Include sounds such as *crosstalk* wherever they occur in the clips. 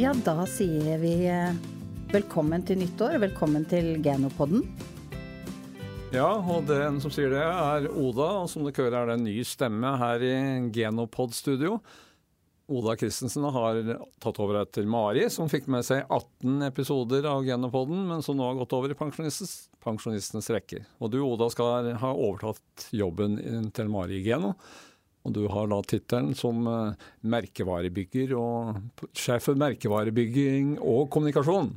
Ja, da sier vi eh, velkommen til nyttår, velkommen til Genopodden. Ja, og den som sier det, er Oda. Og som dere hører, er det en ny stemme her i Genopod-studio. Oda Christensen har tatt over etter Mari, som fikk med seg 18 episoder av Genopodden, men som nå har gått over i pensjonistenes, pensjonistenes rekker. Og du, Oda, skal ha overtatt jobben til Mari i Geno. Og du har da tittelen som uh, merkevarebygger og sjef for merkevarebygging og kommunikasjon.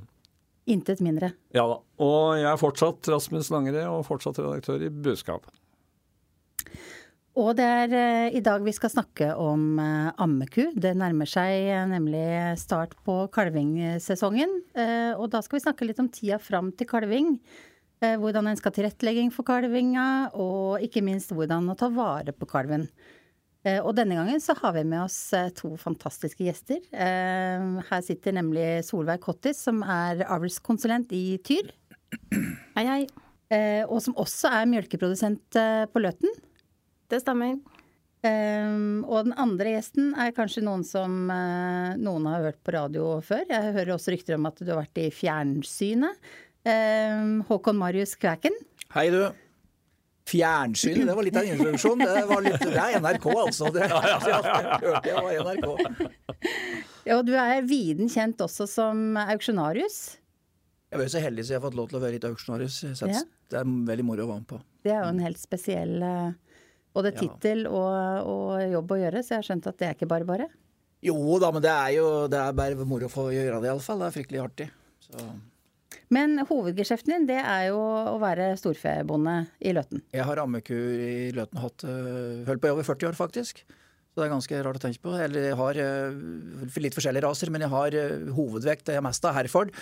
Intet mindre. Ja da. Og jeg er fortsatt Rasmus Langere og fortsatt redaktør i Budskap. Og det er uh, i dag vi skal snakke om uh, ammeku. Det nærmer seg nemlig start på kalvingsesongen. og da skal vi snakke litt om tida fram til kalving. hvordan en skal tilrettelegging for kalvinga, og ikke minst hvordan å ta vare på kalven. Og denne gangen så har vi med oss to fantastiske gjester. Her sitter nemlig Solveig Kottis, som er avlskonsulent i Tyr. Hei, hei. Og som også er mjølkeprodusent på Løten. Det stemmer. Um, og den andre gjesten er kanskje noen som uh, noen har hørt på radio før. Jeg hører også rykter om at du har vært i fjernsynet. Um, Håkon Marius Kvæken. Hei, du. Fjernsynet, det var litt av en introduksjon. Det, litt, det er NRK, altså. Det, *laughs* det var NRK. Ja, og du er viden kjent også som auksjonarius. Jeg var jo så heldig så jeg har fått lov til å være litt auksjonarius. Ja. Det er veldig moro å være med på. Det er jo en helt spesiell både tittel og, og, jobb å gjøre, så jeg har skjønt at det er ikke bare bare. Jo da, men det er jo det er bare moro å få gjøre det iallfall. Det er fryktelig artig. Så. Men hovedgeskjeften din, det er jo å være storfebonde i Løten? Jeg har ammeku i Løten hatt øh, Holdt på i over 40 år, faktisk. Så det er ganske rart å tenke på. Eller jeg har øh, litt forskjellige raser, men jeg har øh, hovedvekt, det er mest av Herford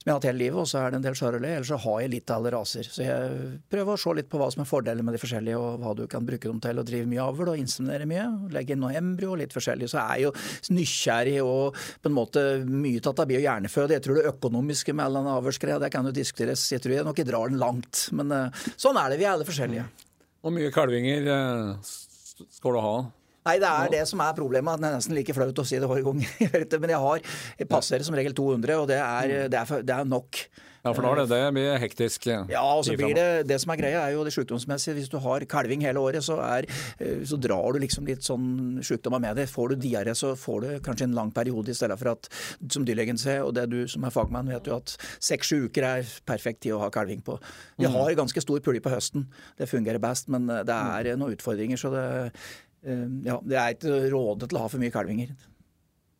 som jeg har hatt hele livet, og så er det en del charolais. Ellers så har jeg litt av alle raser. Så jeg prøver å se litt på hva som er fordeler med de forskjellige, og hva du kan bruke dem til. å drive mye avl og inseminere mye. Legge inn noe embryo og litt forskjellig. Så er jeg jo nysgjerrig og på en måte mye tatt av bi- og hjerneføde. Jeg tror det økonomiske med all den det kan jo diskuteres. Jeg tror jeg nok jeg drar den langt. Men uh, sånn er det, vi er alle forskjellige. Hvor mye kalvinger uh, skal du ha? Nei, det er det som er problemet. Det er nesten like flaut å si det hver gang. *laughs* Men jeg har, jeg passerer som regel 200, og det er, mm. det er, det er nok. Ja, for da er det det blir hektisk. Ja, og så blir det Det som er greia, er jo det sykdomsmessige. Hvis du har kalving hele året, så, er, eh, så drar du liksom litt sånn sykdommer med deg. Får du diaré, så får du kanskje en lang periode i stedet for at, som dyrlegen ser, og det du som er fagmann vet jo at seks-sju uker er perfekt tid å ha kalving på. Vi mm. har ganske stor pulje på høsten. Det fungerer best, men det er noen utfordringer. så det ja, det er ikke rådet til å ha for mye kalvinger.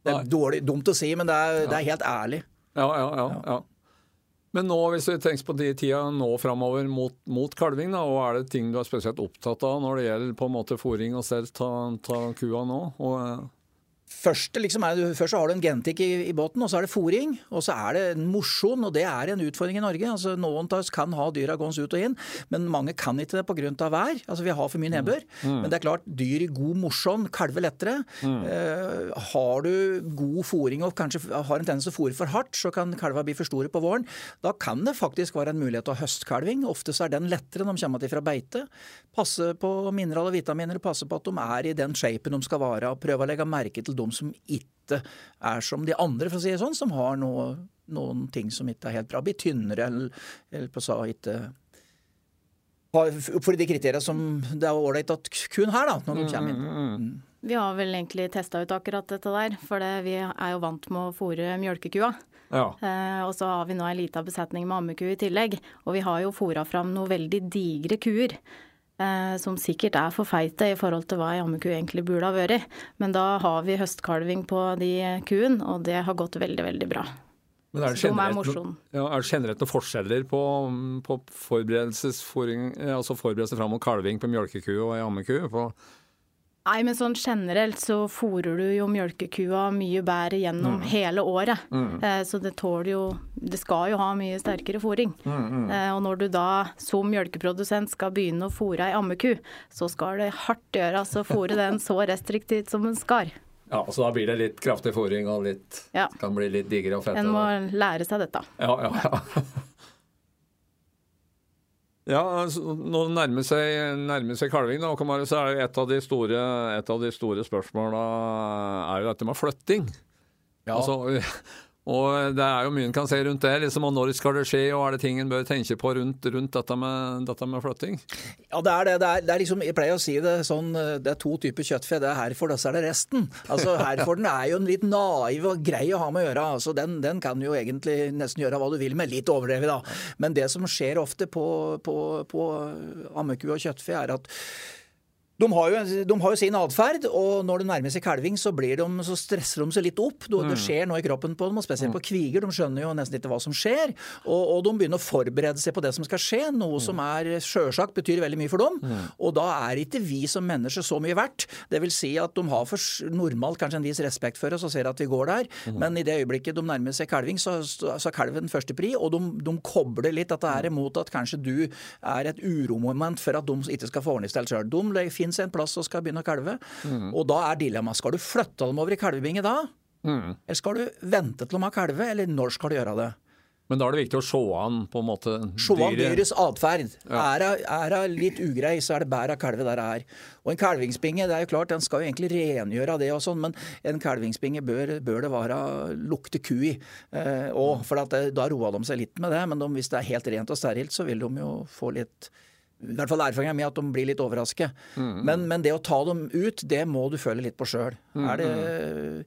Det er dårlig, dumt å si, men det er, det er helt ærlig. Ja, ja, ja, ja. Men nå, hvis du tenker på de tida nå framover mot, mot, kalving, da, og er det ting du er spesielt opptatt av når det gjelder på en måte fôring og selv ta, ta kua nå? Og, Først, liksom først har du en genetikk i, i, båten, og så er det fòring. Og så er det en mosjon, og det er en utfordring i Norge. Altså, noen av oss kan ha dyra gående ut og inn, men mange kan ikke det pga. vær. Altså, vi har for mye nedbør. Mm. mm. Men det er klart, dyr i god mosjon kalver lettere. Mm. Eh, har du god fòring og kanskje har en tendens til å fòre for hardt, så kan kalva bli for store på våren. Da kan det faktisk være en mulighet til å ha høstkalving. Ofte så er den lettere når de kommer til fra beite. Passe på mineral og vitaminer, passe på at de er i den shapen de skal være, og prøve å legge merke til de som ikke er som de andre, for å si det sånn, som har noe, noen ting som ikke er helt bra. Blir tynnere eller, eller på sa ikke for de kriteriene som det er ålreit at kun her, da, når de kommer inn. Mm, mm, mm. Vi har vel egentlig testa ut akkurat dette der, for det, vi er jo vant med å fôre mjølkekua. Ja. Eh, og så har vi nå ei lita besetning med ammeku i tillegg. Og vi har jo fôra fram noen veldig digre kuer. Eh, som sikkert er for feite i forhold til hva ei ammeku egentlig burde ha vært. Men da har vi høstkalving på de kuene, og det har gått veldig, veldig bra. Men er det generelt, er ja, er det generelt noen forskjeller på, på altså forberedelse fram mot kalving på mjølkeku og ei ammeku? På Nei, men sånn generelt så fôrer du jo mjølkekua mye bedre gjennom mm. hele året. Mm. Eh, så det tåler jo Det skal jo ha mye sterkere fôring. Mm, mm. eh, og når du da som mjølkeprodusent skal begynne å fôre ei ammeku, så skal det hardt gjøres å fôre den så restriktivt som en skal. Ja, så da blir det litt kraftig fôring og litt ja. Kan bli litt diggere og fettere. En må lære seg dette. Ja, ja, ja. *laughs* Ja, altså, Nå nærmer seg, nærmer seg kalving, da, så er et av de store, et av de store spørsmåla er jo dette med flytting. Ja. Altså, og det er jo mye en kan se rundt det. liksom, og Når skal det skje, og er det ting en bør tenke på rundt, rundt dette, med, dette, med, flytting? Ja, det er det. det, er, det er liksom, jeg pleier å si det sånn, det er to typer kjøttfe. Det er herfor, og så er det resten. Altså, Herforden er jo en litt naiv og grei å ha med å gjøre. altså Den, den kan jo egentlig nesten gjøre hva du vil med. Litt overdrevet, da. Men det som skjer ofte på, på, på ammeku og kjøttfe, er at de har, jo, de har jo, sin atferd, og når det nærmer seg kalving, så, de, så, stresser de seg litt opp. Det mm. skjer noe i kroppen på dem, og spesielt på mm. kviger. De skjønner jo nesten ikke hva som skjer. Og, og de begynner å forberede seg på det som skal skje, noe mm. som er sjølsagt betyr veldig mye for dem. Og da er ikke vi som mennesker så mye verdt. Det vil si at de har for normalt kanskje en viss respekt for oss og ser at vi går der, men i det øyeblikket de nærmer seg kalving, så, så er kalven førstepri, og de, de kobler litt dette her imot at kanskje du er et uromoment for at de ikke skal få ordentlig stelt sjøl. Finnes en plass og skal begynne å kalve. Mm. Og da er dilemmaet skal du flytte dem over i kalvebinge da? Mm. Eller skal du vente til de har kalve, eller når skal du gjøre det? Men da er det viktig å se an på en måte Se an dyrets atferd. Ja. Er hun litt ugrei, så er det bedre å kalve der det er. Og en kalvingsbinge det er jo klart, den skal jo egentlig rengjøre det, og sånn, men en kalvingsbinge bør, bør det være lukte ku i. Eh, og, for det, da roer de seg litt med det, men de, hvis det er helt rent og sterilt, så vil de jo få litt i hvert fall erfaringa mi at de blir litt overrasket. Mm. Men, men, det å ta dem ut, det må du føle litt på sjøl. Mm.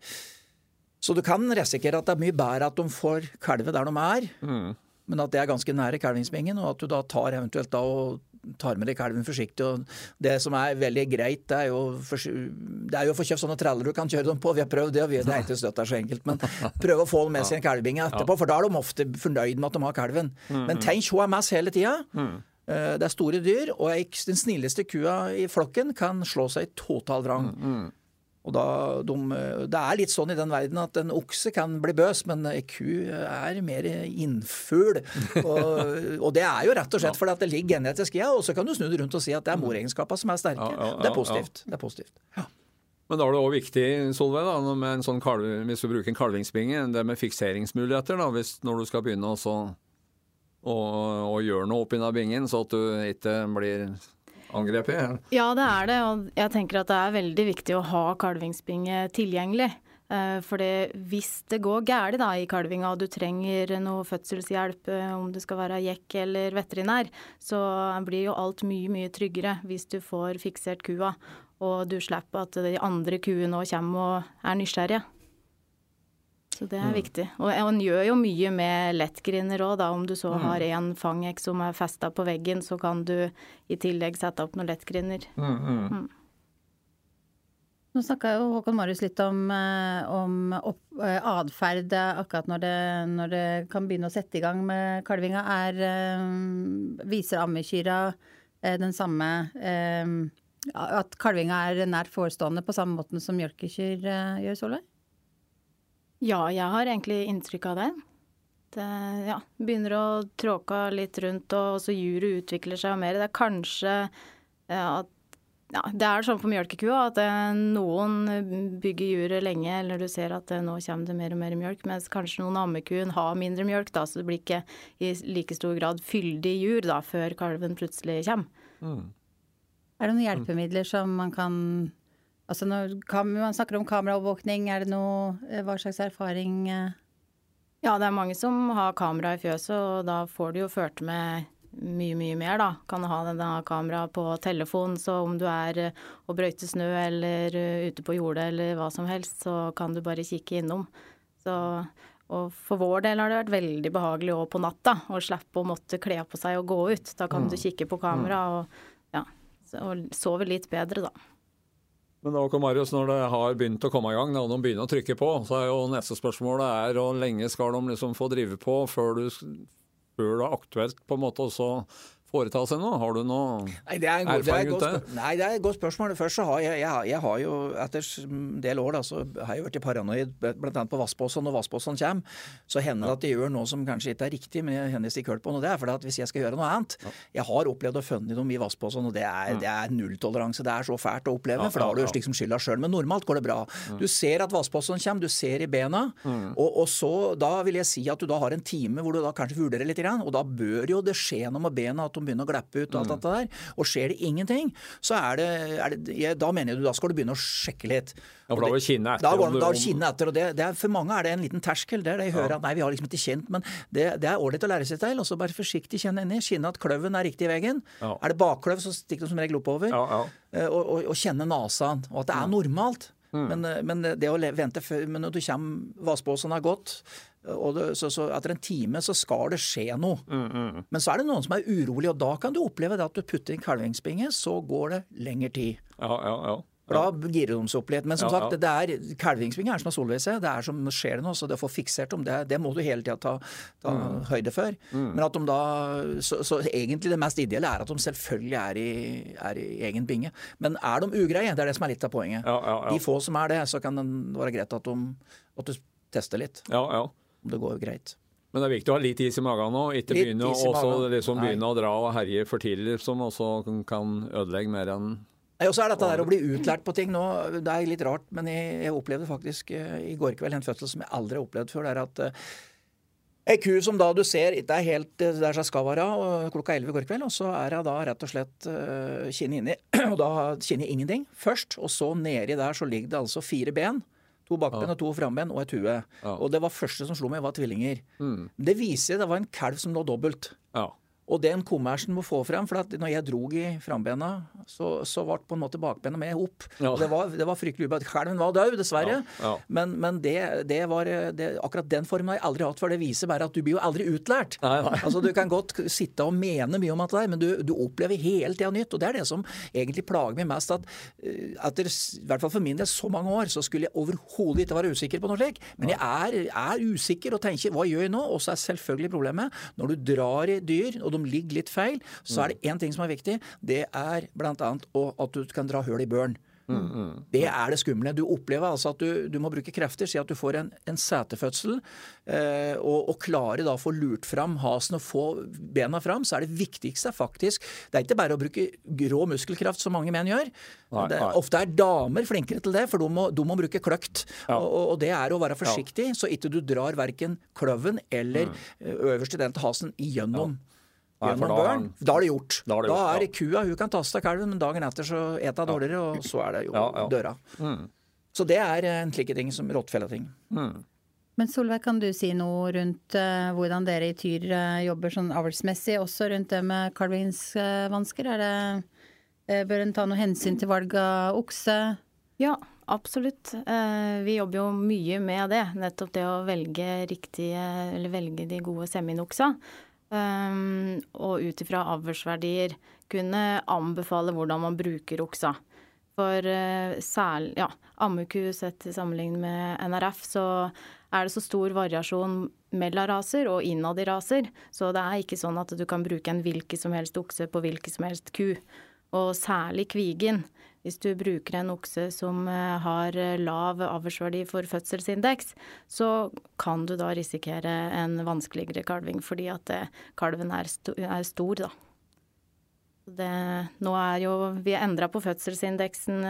Så du kan risikere at det er mye bedre at de får kalve der de er, mm. men at det er ganske nære kalvingsbingen, og at du da tar eventuelt da og tar med deg kalven forsiktig. og Det som er veldig greit, det er jo, for, det er jo å få kjøpt sånne traller du kan kjøre dem på. Vi har prøvd det, og vi, det er ikke støtt så enkelt. Men *laughs* prøv å få dem med seg en kalvebinge etterpå, for da er de ofte fornøyd med at de har kalven. Mm, men mm. tenk HMS hele tida. Eh, det er store dyr, og den snilleste kua i flokken kan slå seg total vrang. Mm, mm. Og da, de, Det er litt sånn i den verden at en okse kan bli bøs, men ei ku er mer innfugl. *laughs* Og, og, det er jo rett og slett fordi det ligger genetisk i og så kan du snu det rundt og si at det er mm. moregenskapene som er sterke. Ja, ja, ja, det er positivt. Det er positivt. Men da er det òg viktig Solveig, da, med en sånn kalv, hvis du bruker en kalvingsbinge, det med fikseringsmuligheter. da, hvis, Når du skal begynne å og, og gjør noe oppi bingen, så at du ikke blir angrepet? Ja, det er det. Og jeg tenker at det er veldig viktig å ha kalvingsbinge tilgjengelig. Eh, for hvis det går galt i kalvinga og du trenger noe fødselshjelp, eh, om det skal være jekk eller veterinær, så blir jo alt mye, mye tryggere hvis du får fiksert kua. Og du slipper at de andre kuene òg kommer og er nysgjerrige. Så det er mm. viktig. Og en gjør jo mye med lettgriner òg, da. Om du så mm. har en fangek som er festa på veggen, så kan du i tillegg sette opp noen lettgriner. Mm, mm. mm. Nå snakka jo Håkon Marius litt om, eh, om eh, atferd akkurat når det, når det, kan begynne å sette i gang med kalvinga. Er, eh, viser ammekyra den samme At kalvinga er nært forestående på samme måten som mjølkekyr gjør, Solveig? Ja, jeg har egentlig inntrykk av det. Det ja, begynner å tråke litt rundt, og så juret utvikler seg mer. Det er kanskje at ja, Det er sånn på mjølkekua at eh, noen bygger juret lenge, eller du ser at eh, nå kommer det mer og mer mjølk, mens kanskje noen ammekuen har mindre mjølk, da, så det blir ikke i like stor grad fyldig jur da, før kalven plutselig kommer. Mm. Er det noen hjelpemidler som man kan Altså når man snakker om kameraovervåkning, er det noe eh, Hva slags erfaring eh? Ja, det er mange som har kamera i fjøset, og da får du jo ført med mye, mye mer, da. Kan ha denne kamera på telefon, så om du er eh, og brøyter snø eller ute på jordet eller hva som helst, så kan du bare kikke innom. Så, og for vår del har det vært veldig behagelig òg på natta å slippe å måtte kle på seg og gå ut. Da kan mm. du kikke på kamera og, ja, og sove litt bedre, da. Men da, Marius, når det har begynt å komme i gang, og de begynner å trykke på, så er jo neste spørsmål er hvor lenge skal de liksom få drive på før, du, før det er aktuelt på en måte også foreta seg noe? Har du noe Nei, det er erfaring rundt det? Nei, det er et godt spørsmål. Først så har jeg, jeg, jeg har jo etter en del år da, så har jeg vært paranoid bl.a. på Vassbåsen. Når Vassbåsen kommer, så hender det at de gjør noe som kanskje ikke er riktig, men jeg hender ikke hørt på noe. Det er fordi at hvis jeg skal gjøre noe annet Jeg har opplevd å funnet dem i Vassbåsen, og det er, det er nulltoleranse. Det er så fælt å oppleve, for da har du liksom skylda sjøl. Men normalt går det bra. Du ser at Vassbåsen kommer, du ser i bena, og, og, så da vil jeg si at du da har en time hvor du da kanskje vurderer litt, og da bør jo det skje noe med bena. at de begynner å glappe ut og alt mm. dette der. Og skjer det ingenting, så er det, er det ja, Da mener jeg du da skal du begynne å sjekke litt. Ja, for da kinnet etter. Da går da kinnet etter, og det, det er, For mange er det en liten terskel. Det er det jeg hører ja. at nei, vi har liksom ikke kjent, men det, det er ålreit å lære seg til. Og så bare forsiktig kjenne inni. Kjenne at kløven er riktig i veggen. Ja. Er det bakkløv, så stikker du som regel oppover. Ja, uh, og, og, og, kjenne nasa og at det er normalt. Mm. Men, eh, men, det å vente før Men når du kommer Vassbåsen har gått, og det, så, så, etter en time så skal det skje noe. Mm, mm. Men så er det noen som er urolig, og da kan du oppleve det at du putter inn kalvingsbinge, så går det lengre tid. Ja, ja, ja. For da girer de seg opp litt. Men som sagt, det er kalvingsving er som er solvese. Det er som skjer det noe, så det å få fiksert dem, det, det må du hele tida ta, ta mm. høyde for. Mm. Men at de da så, så, egentlig det mest ideelle er at de selvfølgelig er i, er i, egen binge. Men er de ugreie? Det er det som er litt av poenget. De få som er det, så kan det være greit at, de, at du tester litt. Om det går greit. Men det er viktig å ha litt is i magen nå, ikke begynne, liksom begynne å dra og herje for tidlig, som også kan ødelegge mer enn og så er dette der å bli utlært på ting nå, det er litt rart, men jeg, jeg opplevde faktisk uh, i går kveld en fødsel som jeg aldri har opplevd før. Det er at Ei ku som da du ser det er helt eh, der som skal være klokka 11 i går kveld, og så er hun da rett og slett uh, kinnet inni. *clears throat* Og da kinner ingenting først, og så nedi der så ligger det altså fire ben. To bakben ja. og to framben og et hue. Ja. Og det var første som slo meg, var tvillinger. Mm. Det viser det var en kalv som lå dobbelt. Ja. Og den kommersen må få frem, for når jeg drog i frambena, så, så ble på en måte bakbena med opp. Ja. Det, var, det, var, fryktelig ubehagelig. Skjelven var død, dessverre. Ja. Ja. Men, men det, det, var det, akkurat den formen har jeg aldri hatt, for det viser bare at du blir jo aldri utlært. Nei, nei. Altså, Du kan godt sitte og mene mye om alt det er, men du, du opplever hele tida nytt. Og det er det som egentlig plager meg mest. At eh, etter i hvert fall for min del så mange år, så skulle jeg overhodet ikke være usikker på noe slikt. Men jeg er, er, usikker og tenker hva gjør jeg nå? Og så er selvfølgelig problemet når du drar i dyr. og de ligger litt feil, så er det én ting som er viktig. Det er bl.a. at du kan dra høl i børen. Mm, mm. Det er det skumle. Du opplever altså at du, du må bruke krefter. Si at du får en, en setefødsel, eh, og, og klarer da å få lurt fram hasen og få bena fram, så er det viktigste faktisk Det er ikke bare å bruke grå muskelkraft, som mange menn gjør. Nei, det, nei. Ofte er damer flinkere til det, for de må, de må bruke kløkt. Ja. Og, og, det er å være forsiktig, ja. så ikke du drar verken kløven eller mm. øverste del av hasen igjennom. Ja gjennom da, børn, da er det gjort. Da er, det gjort, da er kua hun kan taste kalven, men dagen etter så et hun dårligere, og så er det jo døra. Mm. Så det er en slike ting som rottfelleting. Mm. Men Solveig, kan du si noe rundt uh, hvordan dere i Tyr uh, jobber sånn avlsmessig, også rundt det med kalvingsvansker? Er uh, bør en ta noe hensyn til valg av okse? Ja, absolutt. vi jobber jo mye med det. Nettopp det å velge riktige, eller velge de gode seminoksa. Um, og ut ifra avlsverdier kunne anbefale hvordan man bruker oksa. For uh, særlig ja, ammeku sett i sammenligning med NRF, så er det så stor variasjon mellom raser og innad i raser. Så det er ikke sånn at du kan bruke en hvilken som helst okse på hvilken som helst ku. Og særlig kvigen. Hvis du bruker en okse som eh, har eh, lav avlsverdi for fødselsindeks, så kan du da risikere en vanskeligere kalving fordi at eh, kalven er, sto er stor, da. Det, nå er jo Vi endra på fødselsindeksen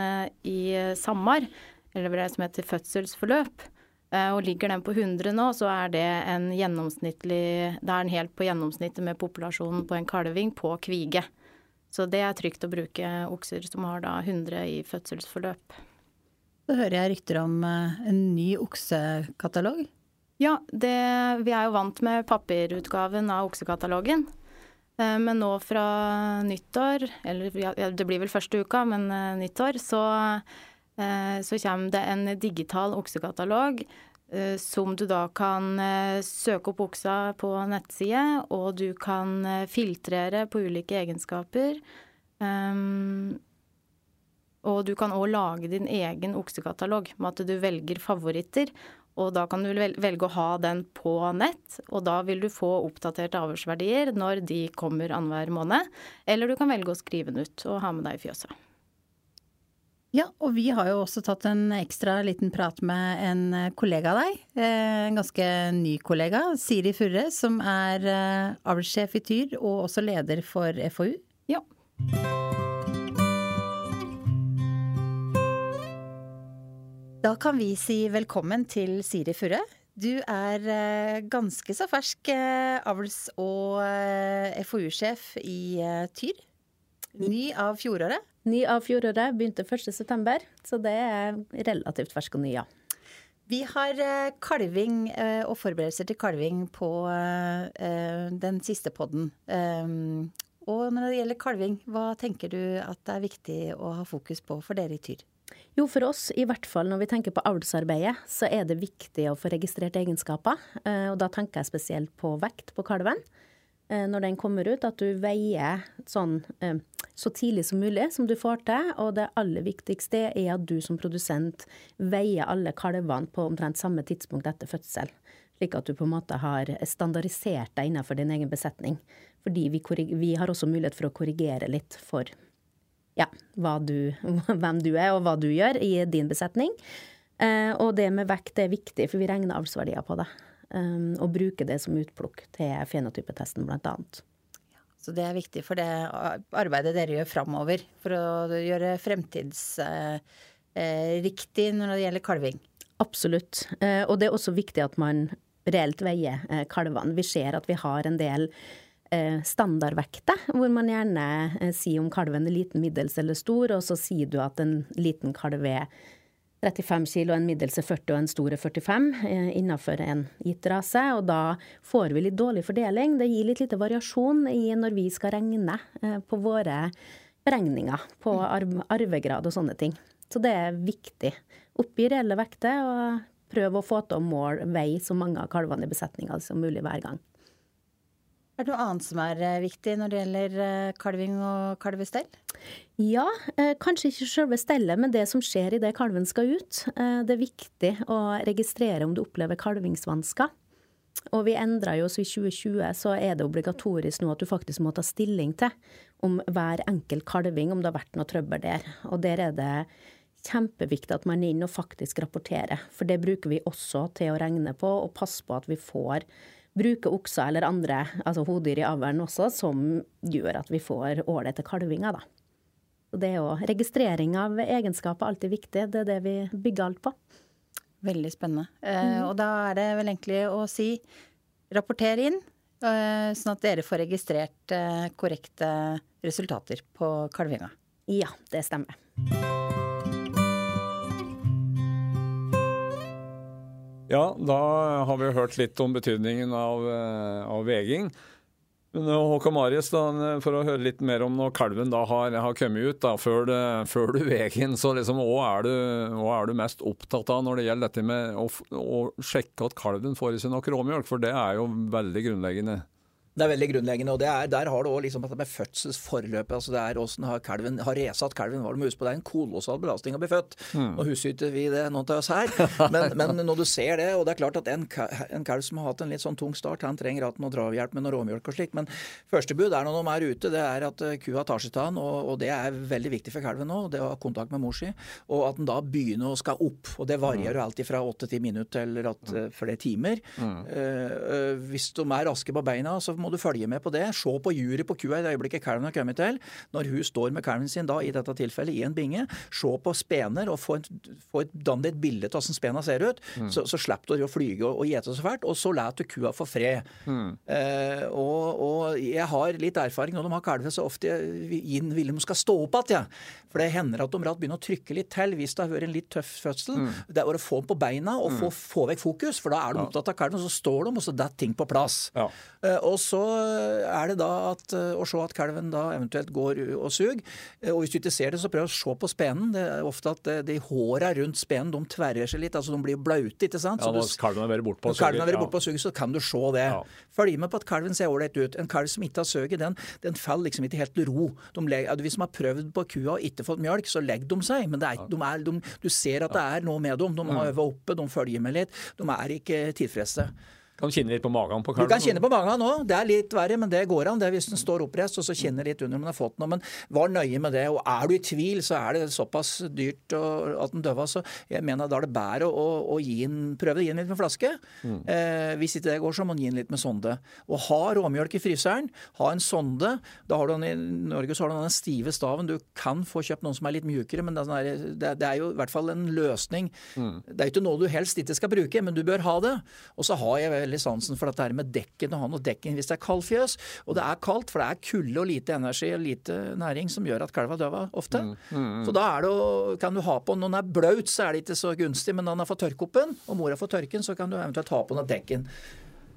i SAMAR, eller det som heter fødselsforløp. Og ligger den på 100 nå, så er det en gjennomsnittlig Det er den helt på gjennomsnittet med populasjonen på en kalving på kvige. Så det er trygt å bruke okser som har da 100 i fødselsforløp. Så hører jeg rykter om eh, en ny oksekatalog? Ja, det, vi er jo vant med papirutgaven av oksekatalogen. Eh, men nå fra nyttår, eller det blir vel første uka, men eh, nyttår, så, så kommer det en digital oksekatalog som du da kan eh, søke opp oksa på nettside, og du kan eh, filtrere på ulike egenskaper. Um, og du kan òg lage din egen oksekatalog med at du velger favoritter. Og da kan du velge å ha den på nett, og da vil du få oppdaterte avlsverdier når de kommer annenhver måned. Eller du kan velge å skrive den ut og ha med deg i fjøset. Ja, og vi har jo også tatt en ekstra liten prat med en eh, kollega av deg. Eh, en ganske ny kollega, Siri Furre, som er eh, avlssjef i Tyr og også leder for FoU. Ja. Da kan vi si velkommen til Siri Furre. Du er ganske så fersk avls- og FoU-sjef i Tyr. Ny av fjoråret? Ny av fjoråret. Begynte 1.9, så det er relativt ferske og ny, ja. Vi har kalving og forberedelser til kalving på den siste podden. Og når det gjelder kalving, hva tenker du at det er viktig å ha fokus på for dere i Tyr? Jo, for oss, i hvert fall når vi tenker på avlsarbeidet, så er det viktig å få registrert egenskaper. Eh, og da tenker jeg spesielt på vekt på kalven. Eh, når den kommer ut, at du veier sånn eh, så tidlig som mulig som du får til. Og det aller viktigste er at du som produsent veier alle kalvene på omtrent samme tidspunkt etter fødsel. Slik at du på en måte har standardisert deg innenfor din egen besetning. Fordi vi, vi har også mulighet for å korrigere litt for ja, du, *laughs* hvem du er og hva du gjør i din besetning. Uh, og det med vekt er viktig, for vi regner avlsverdier på det. Um, og bruker det som utplukk til fenotypetesten, blant annet. Så det er viktig for det arbeidet dere gjør framover, for å gjøre fremtidsriktig uh, uh, når det gjelder kalving? Absolutt. og det er også viktig at man reelt veier kalvene. Vi ser at vi har en del Eh, standardvekter, hvor man gjerne eh, sier om kalven er liten, middels eller stor, og så sier du at en liten kalv er 35 kilo, en middels er 40 og en stor er 45 eh, innenfor en gitt rase. Og da får vi litt dårlig fordeling. Det gir litt lite variasjon i når vi skal regne på våre beregninger på arvegrad og sånne ting. Så det er viktig. Oppgi reelle vekter og prøv å få til å måle vei så mange av kalvene i besetninga som mulig hver gang. Er det noe annet som er eh, viktig når det gjelder eh, kalving og kalvestell? Ja, eh, kanskje ikke selve stellet, men det som skjer idet kalven skal ut. Det er viktig å registrere om du opplever kalvingsvansker. Og vi endra jo oss i 2020, så er det obligatorisk nå at du faktisk må ta stilling til om hver enkelt kalving, om det har vært noe trøbbel der. Og der er det kjempeviktig at man er inn og faktisk rapporterer. For det bruker vi også til å regne på, og passe på at vi får bruke okser eller andre altså hodyr i avlen også, som gjør at vi får ålreite kalvinger. da. Og det er jo Registrering av egenskaper alltid viktig. Det er det vi bygger alt på. Veldig spennende. Eh, mm. og da er det vel egentlig å si rapporter inn, eh, sånn at dere får registrert eh, korrekte resultater på kalvinga. Ja, det stemmer. Ja, da har vi hørt litt om betydningen av, eh, av veging. Men eh, Håkon Marius, da, for å høre litt mer om når kalven da har, har kommet ut, da, før, det, før du veger den, så liksom, hva, er du, hva er du mest opptatt av når det gjelder dette med å, å sjekke at kalven får i seg nok råmjølk? For det er jo veldig grunnleggende. Det er veldig grunnleggende. og er, Der har du òg liksom med fødselsforløpet. altså det er Åssen har kalven har resatt kalven? Var det på? Det er en kolossal belastning å bli født. Mm. Nå husyter vi det, noen av oss her. *laughs* Men, men, når du ser det, og det er klart at en, en kalv som har hatt en litt sånn tung start, han trenger hatt noe drahjelp med noe råmjølk og slikt. Men første bud er når de er ute, det er at eh, kua tar seg av og, og, det er veldig viktig for kalven nå. Det å ha kontakt med mor si. Og at den da begynner å skal opp. Og det varierer jo alltid fra åtte til minutter eller at, eh, flere timer. Mm. Uh, hvis de er raske på beina, så må du følge med på det. Se på jury på kua i det øyeblikket kalven har kommet til. Når hun står med kalven sin, da i dette tilfellet i en binge, se på spener og få, et, få et, danne et bilde av hvordan spena ser ut. Mm. Så, så slipper du å flyge og, og gjete så fælt, og så lar du kua få fred. Mm. Eh, og, og, jeg har litt erfaring når de har kalver, så ofte inn vil de skal stå opp igjen. Ja. For det hender at de rett begynner å trykke litt til hvis det har vært en litt tøff fødsel. Mm. Det er å få dem på beina og få, mm. få, vekk fokus, for da er de opptatt av kalven, og så står de, og så detter ting på plass. Ja. Eh, og så er det da at, eh, å se at kalven da eventuelt går og suger. Eh, og hvis du ikke ser det, så prøv å se på spenen. Det er ofte at eh, de håra rundt spenen de tverrer seg litt, altså de blir blaute. ikke sant? Ja, Når kalven har vært bortpå og suger, ja. bort suger, så kan du se det. Ja. Følg med på at kalven ser ålreit ut. En kalv som ikke har suget, den, den faller liksom ikke helt til ro. De, hvis de har prøvd på kua og ikke fått mjølk, så legger de seg. Men er, de er, de, du ser at det er noe med dem. De har øvd oppe, de følger med litt. De er ikke tilfredse. Kan kjenne litt på magen på kalven? Du kan kjenne på magen òg. Det er litt verre, men det går an. Det er hvis den står oppreist og så kjenner litt under om den har fått noe. Men var nøye med det. Og er du i tvil, så er det såpass dyrt at den døver. Så jeg mener da er det bedre å, å, gi en, prøve å gi den litt med flaske. Mm. Eh, hvis ikke det går, så må man gi den litt med sonde. Og ha råmjølk i fryseren. Ha en sonde. Da har du den, I Norge så har du den stive staven. Du kan få kjøpt noen som er litt mjukere, men det er, sånn det er jo i hvert fall en løsning. Mm. Det er ikke noe du helst ikke skal bruke, men du bør ha det. Og så har jeg veldig sansen for dette med dekken, og han og dekken hvis det er kaldfjøs. Og det er kaldt, for det er kulde og lite energi og lite næring som gjør at kalva døver ofte. Mm, mm, mm. Så da er det å, kan du ha på Når den er blaut, så er det ikke så gunstig, men når den har fått tørke opp den, og mora får tørken, så kan du eventuelt ha på den dekken.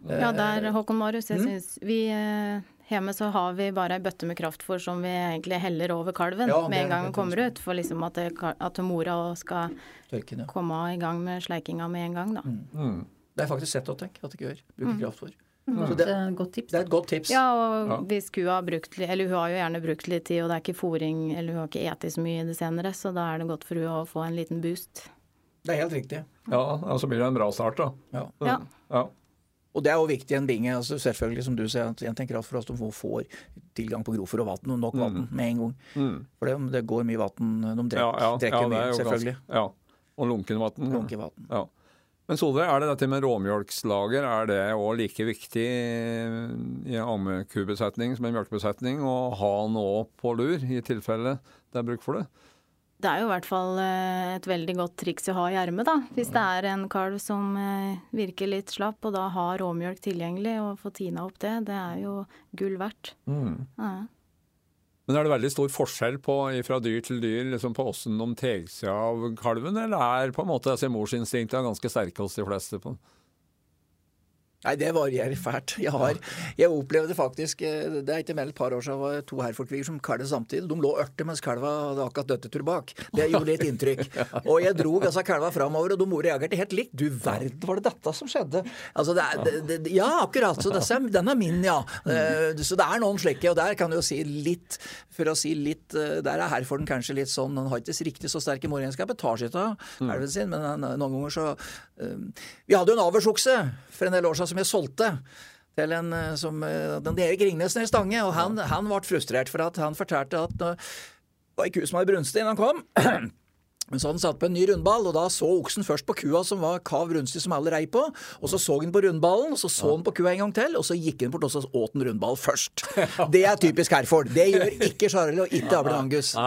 Ja, der, Håkon Marius, jeg mm. syns vi eh, Hjemme så har vi bare ei bøtte med kraftfôr som vi egentlig heller over kalven ja, med en gang den kommer ut. For liksom at, det, at mora skal Tørken, ja. komme i gang med sleikinga med en gang, da. Mm. Mm. Det er faktisk sett å tenke at det ikke gjør. Bruker mm. kraftfôr. Mm. Så det, er et godt tips. Det er et godt tips. Ja, og ja. hvis kua har brukt Eller hun har jo gjerne brukt litt tid, og det er ikke fôring, eller hun har ikke eti så mye i det senere, så da er det godt for hun å få en liten boost. Det er helt riktig. Ja, og så blir det en bra start, da. Ja. ja. ja. Og det er jo viktig i en binge. altså Selvfølgelig, som du sier, en tenker at for at de får tilgang på grovfôr og vann, og nok vann mm. med en gang. Mm. For det, det, går mye vann. De drikker, ja, mye, selvfølgelig. Ganske, ja. Og lunken vann. Lunken vann. Ja. Men Solveig, er det dette med råmjølkslager, er det òg like viktig i en ammekubesetning som en mjølkebesetning å ha noe på lur, i tilfelle det er bruk for det? Det er jo i hvert fall eh, et veldig godt triks å ha i ermet, da. Hvis det er en kalv som eh, virker litt slapp, og da har råmjølk tilgjengelig, og få tina opp det, det er jo gull verdt. Mm. Ja. Men er det veldig stor forskjell på fra dyr til dyr liksom på åssen de tar seg av kalven, eller er på en måte altså, morsinstinktet ganske sterke hos de fleste? på Nei, det varierer fælt. Jeg, har, jeg opplevde faktisk eh, Det er ikke mer enn et par år siden var to herfolkviger som kalvet samtidig. De lå ørte mens kalva hadde akkurat dødd tur bak. Det *laughs* gjorde litt inntrykk. Og jeg drog altså kalva framover, og de reagerte helt likt. Du verden, var det dette som skjedde? Altså, det er, det, det, ja, akkurat. Så disse, *laughs* den er min, ja. Eh, så det er noen slike. Og der kan du jo si litt, for å si litt eh, Der er herforden kanskje litt sånn Han har ikke riktig så sterke moregenskaper, tar sitt av elven sin, men noen ganger så Vi hadde jo en avlsokse for en del år siden som jeg solgte til en eh, som eh, den Erik Ringnes nede i Stange, og han, han ble frustrert for at han fortalte at det var ei ku som hadde brunstig da han kom. *clears throat* Men så hadde han satt på en ny rundball, og da så oksen først på kua som var kav brunstig som alle rei på. Og så så han på rundballen, og så så han på kua en gang til, og så gikk han bort og så åt en rundball først. *laughs* Det er typisk Herford. Det gjør ikke Charlie og ikke Abel Angus. *laughs*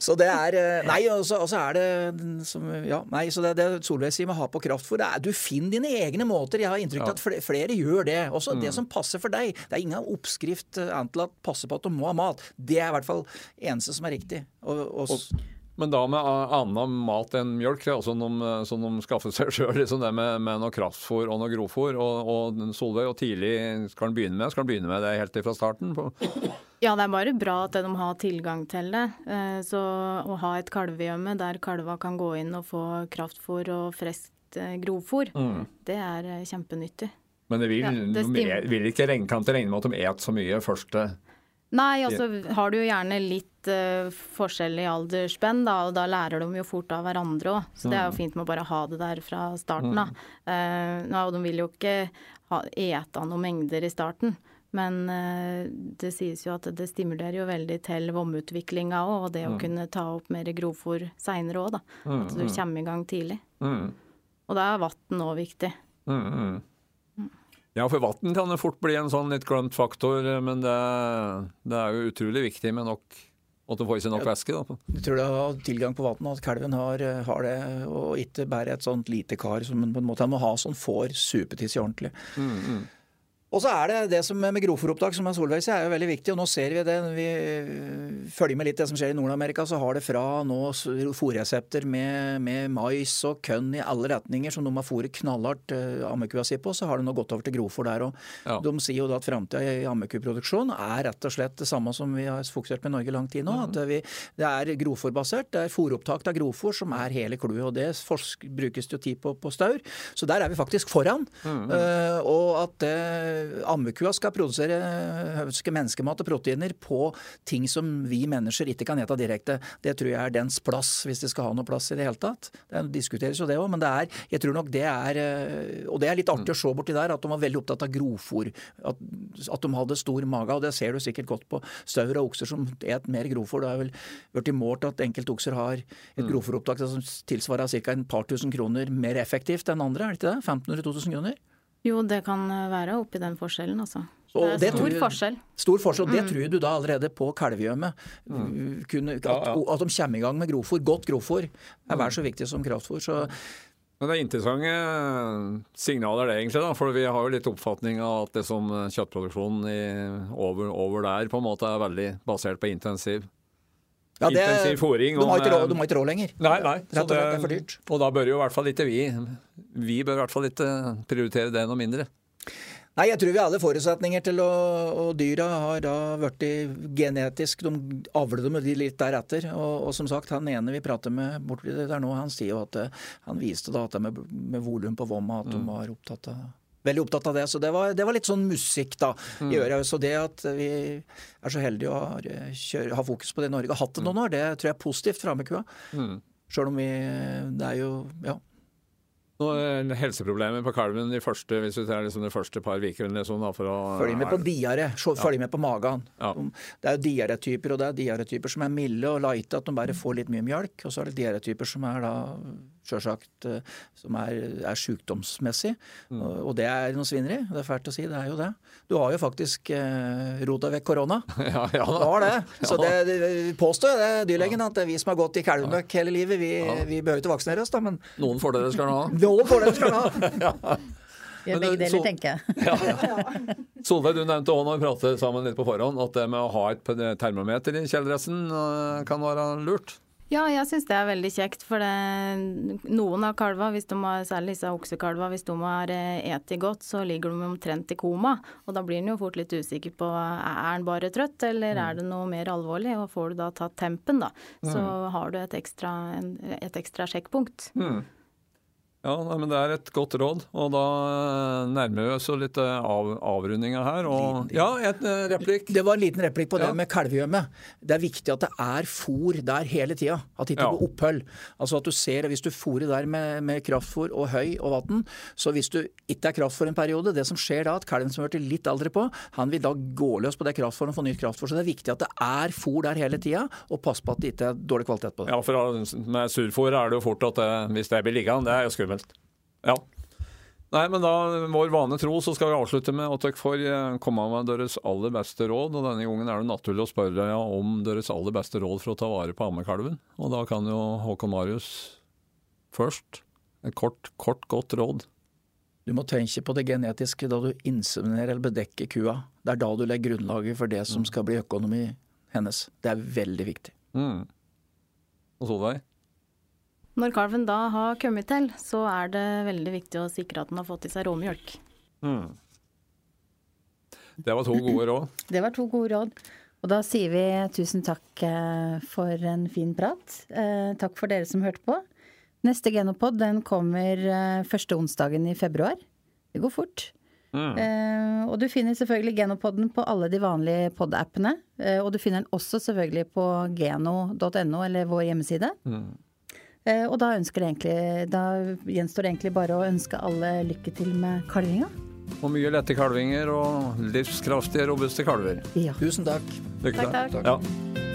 Så det er eh, Nei, og så, er det som, ja, nei, så det, det Solveig sier med ha på kraftfôr, du finner dine egne måter. Jeg har inntrykk av at flere, flere, gjør det. Også mm. det som passer for deg. Det er ingen oppskrift eh, annet til at passer på at du må ha mat. Det er i hvert fall eneste som er riktig. Og, og, og, men da med annen mat enn mjølk, altså som de, som de skaffet seg *laughs* sjøl, liksom det med, med, noe kraftfôr og noe grovfôr. Og, og Solveig, og tidlig skal han begynne med Skal han begynne med det helt fra starten? På? *coughs* Ja, det er bare bra at de har tilgang til det. Eh, så å ha et kalvehjemme der kalva kan gå inn og få kraftfôr og friskt eh, grovfôr, mm. det er eh, kjempenyttig. Men det vil, ja, det vil ikke regne, kan ikke regne med at de et så mye første Nei, og så altså, har du jo gjerne litt uh, forskjell i aldersspenn, da, og da lærer de jo fort av hverandre òg. Så det er jo mm. fint med å bare ha det der fra starten av. Mm. Uh, og de vil jo ikke ha, ete noen mengder i starten. Men uh, det sies jo at det stimulerer jo veldig til vomutviklinga òg, og det å mm. kunne ta opp mer grovfòr seinere òg, da. At du mm. kommer i gang tidlig. Mm. Og da er vann òg viktig. Mm, ja, for vann kan det fort bli en sånn litt glemt faktor, men det, det er jo utrolig viktig med nok at du får i seg nok væske. Da. Du tror det har tilgang på vann, at kalven har, har, det, og ikke bare et sånt lite kar som på en måte han må ha sånn får supetiss i ordentlig. Mm, mm. Og så er det det som med grovfòropptak, som Solveig sier, er jo veldig viktig. og Nå ser vi det. Når vi følger med litt det som skjer i Nord-Amerika, så har det fra nå fòrresepter med, med, mais og kønn i alle retninger som de har fòret knallhardt uh, ammekua si på, så har det nå gått over til grovfòr der òg. Ja. De sier jo da at framtida i ammekuproduksjon er rett og slett det samme som vi har fokusert på i Norge lang tid nå. Mm. At vi, det er grovfòrbasert. Det er fòropptak av grovfòr som er hele clouet. Og det forsk, brukes det jo tid på på staur. Så der er vi faktisk foran. Mm. Uh, og at det ammekua skal produsere skal menneskemat og proteiner på ting som vi mennesker ikke kan ete direkte. Det tror jeg er dens plass, hvis det skal ha noe plass i det hele tatt. Det diskuteres jo det òg, men det er, jeg tror nok det er Og det er litt artig å se borti der, at de var veldig opptatt av grovfòr. At, at, de hadde stor mage, og det ser du sikkert godt på staur og okser som et mer grovfòr. Det har vel blitt målt at enkelte okser har et mm. grovfòropptak som tilsvarer ca. et par tusen kroner mer effektivt enn andre, er det ikke det? 1500-2000 kroner? Jo, det kan være oppi den forskjellen, altså. Så det er stor forskjell. Stor forskjell, og Det mm. tror du da allerede på kalvegjømet. Mm. At, at, de kommer i gang med grovfôr. godt grovfôr er vel så viktig som kraftfôr. Så men det er interessante signaler det, egentlig. da, For vi har jo litt oppfatning av at det som kjøttproduksjonen over, over, der på en måte er veldig basert på intensiv ja, det, intensiv fòring. De har, ikke råd, ikke råd lenger. Nei, nei. Slett, det er for dyrt. Og da bør jo i hvert fall ikke vi Vi bør i hvert fall ikke prioritere det noe mindre. Nei, jeg tror vi har alle forutsetninger til å Og dyra har da blitt genetisk De avler dem litt deretter. Og, og, som sagt, han ene vi prater med borti der nå, han sier jo at eh, han viste da at det med, med volum på vomma, at mm. de var opptatt av veldig opptatt av det. Så det var, det var litt sånn musikk da i mm. øret. Så det at vi er så heldige å ha, ha fokus på det i Norge, har hatt det noen år, det tror jeg er positivt for Amekua. Mm. Sjøl om vi Det er jo Ja. Noen helseproblemer på kalven de første, hvis du tar liksom de første par ukene? Sånn, følg med på diaré. Følg med på magen. Ja. Det er jo diaretyper, og det er diaretyper som er milde og lighte, at de bare får litt mye mjølk. Og så er det diaretyper som er da sjølsagt eh, som er, er sykdomsmessig. Mm. Og, det er noe svineri. Det er fælt å si, det er jo det. Du har jo faktisk eh, rota vekk korona. *laughs* ja, ja Du har det. Så det, det påstår det, dyrlegen, at det er vi som har gått i kalvemøkk hele livet, vi, ja. vi behøver ikke vaksinere oss, da, men Noen fordeler skal du ha. *laughs* Noen fordeler skal du ha. Gjør begge deler, tenker jeg. *laughs* ja. Solveig, du nevnte òg når vi pratet sammen litt på forhånd, at det med å ha et termometer i kjeledressen eh, kan være lurt? Ja, jeg syns det er veldig kjekt. For det, noen av kalva, hvis de har, særlig disse oksekalva, hvis de har eti eh, godt, så ligger de omtrent i koma. Og da blir en jo fort litt usikker på er en bare trøtt, eller mm. er det noe mer alvorlig. Og får du da tatt tempen, da, så mm. har du et ekstra, et ekstra sjekkpunkt. Mm. Ja, men Det er et godt råd. og Da eh, nærmer vi oss litt eh, av, avrundinga her. Og, ja, et eh, replikk. Det var en liten replikk på det ja. med kalvegjømme. Det er viktig at det er fôr der hele tida. At det ikke ja. går opphøll. Altså at du ser, Hvis du fôrer der med, med kraftfôr og høy og vann, så hvis du ikke er kraftfôr en periode, det som skjer da, at kalven som har blitt litt eldre på, han vil da gå løs på det kraftfôret og få nytt kraftfôr. Så det er viktig at det er fôr der hele tida, og pass på at det ikke er dårlig kvalitet på det. Ja, for med surfôr er det jo fort at det, hvis det blir liggende, det er jo skummelt skummelt. Ja. Nei, men da, vår vane tro, så skal vi avslutte med at dere får eh, komme med deres aller beste råd. Og denne gangen er det naturlig å spørre ja, om deres aller beste råd for å ta vare på ammekalven. Og da kan jo Håkon Marius først et kort, kort, godt råd. Du må tenke på det genetiske da du inseminerer eller bedekker kua. Det er da du legger grunnlaget for det som mm. skal bli økonomi hennes. Det er veldig viktig. Mm. Og Solveig? Når kalven da har kommet til, så er det veldig viktig å sikre at den har fått i seg råmjølk. Mm. Det var to gode råd. *laughs* Det var to gode råd. Og da sier vi tusen takk eh, for en fin prat. Eh, takk for dere som hørte på. Neste Genopod den kommer eh, første onsdagen i februar. Det går fort. Mm. og du finner selvfølgelig Genopoden på alle de vanlige pod-appene. og du finner den også selvfølgelig på geno.no, eller vår hjemmeside. Mm. Eh, og da, egentlig, da gjenstår det egentlig bare å ønske alle lykke til med kalvinga. Og mye lette kalvinger og livskraftige, robuste kalver. Ja. Tusen takk. Lykke til. Takk, takk. Ja.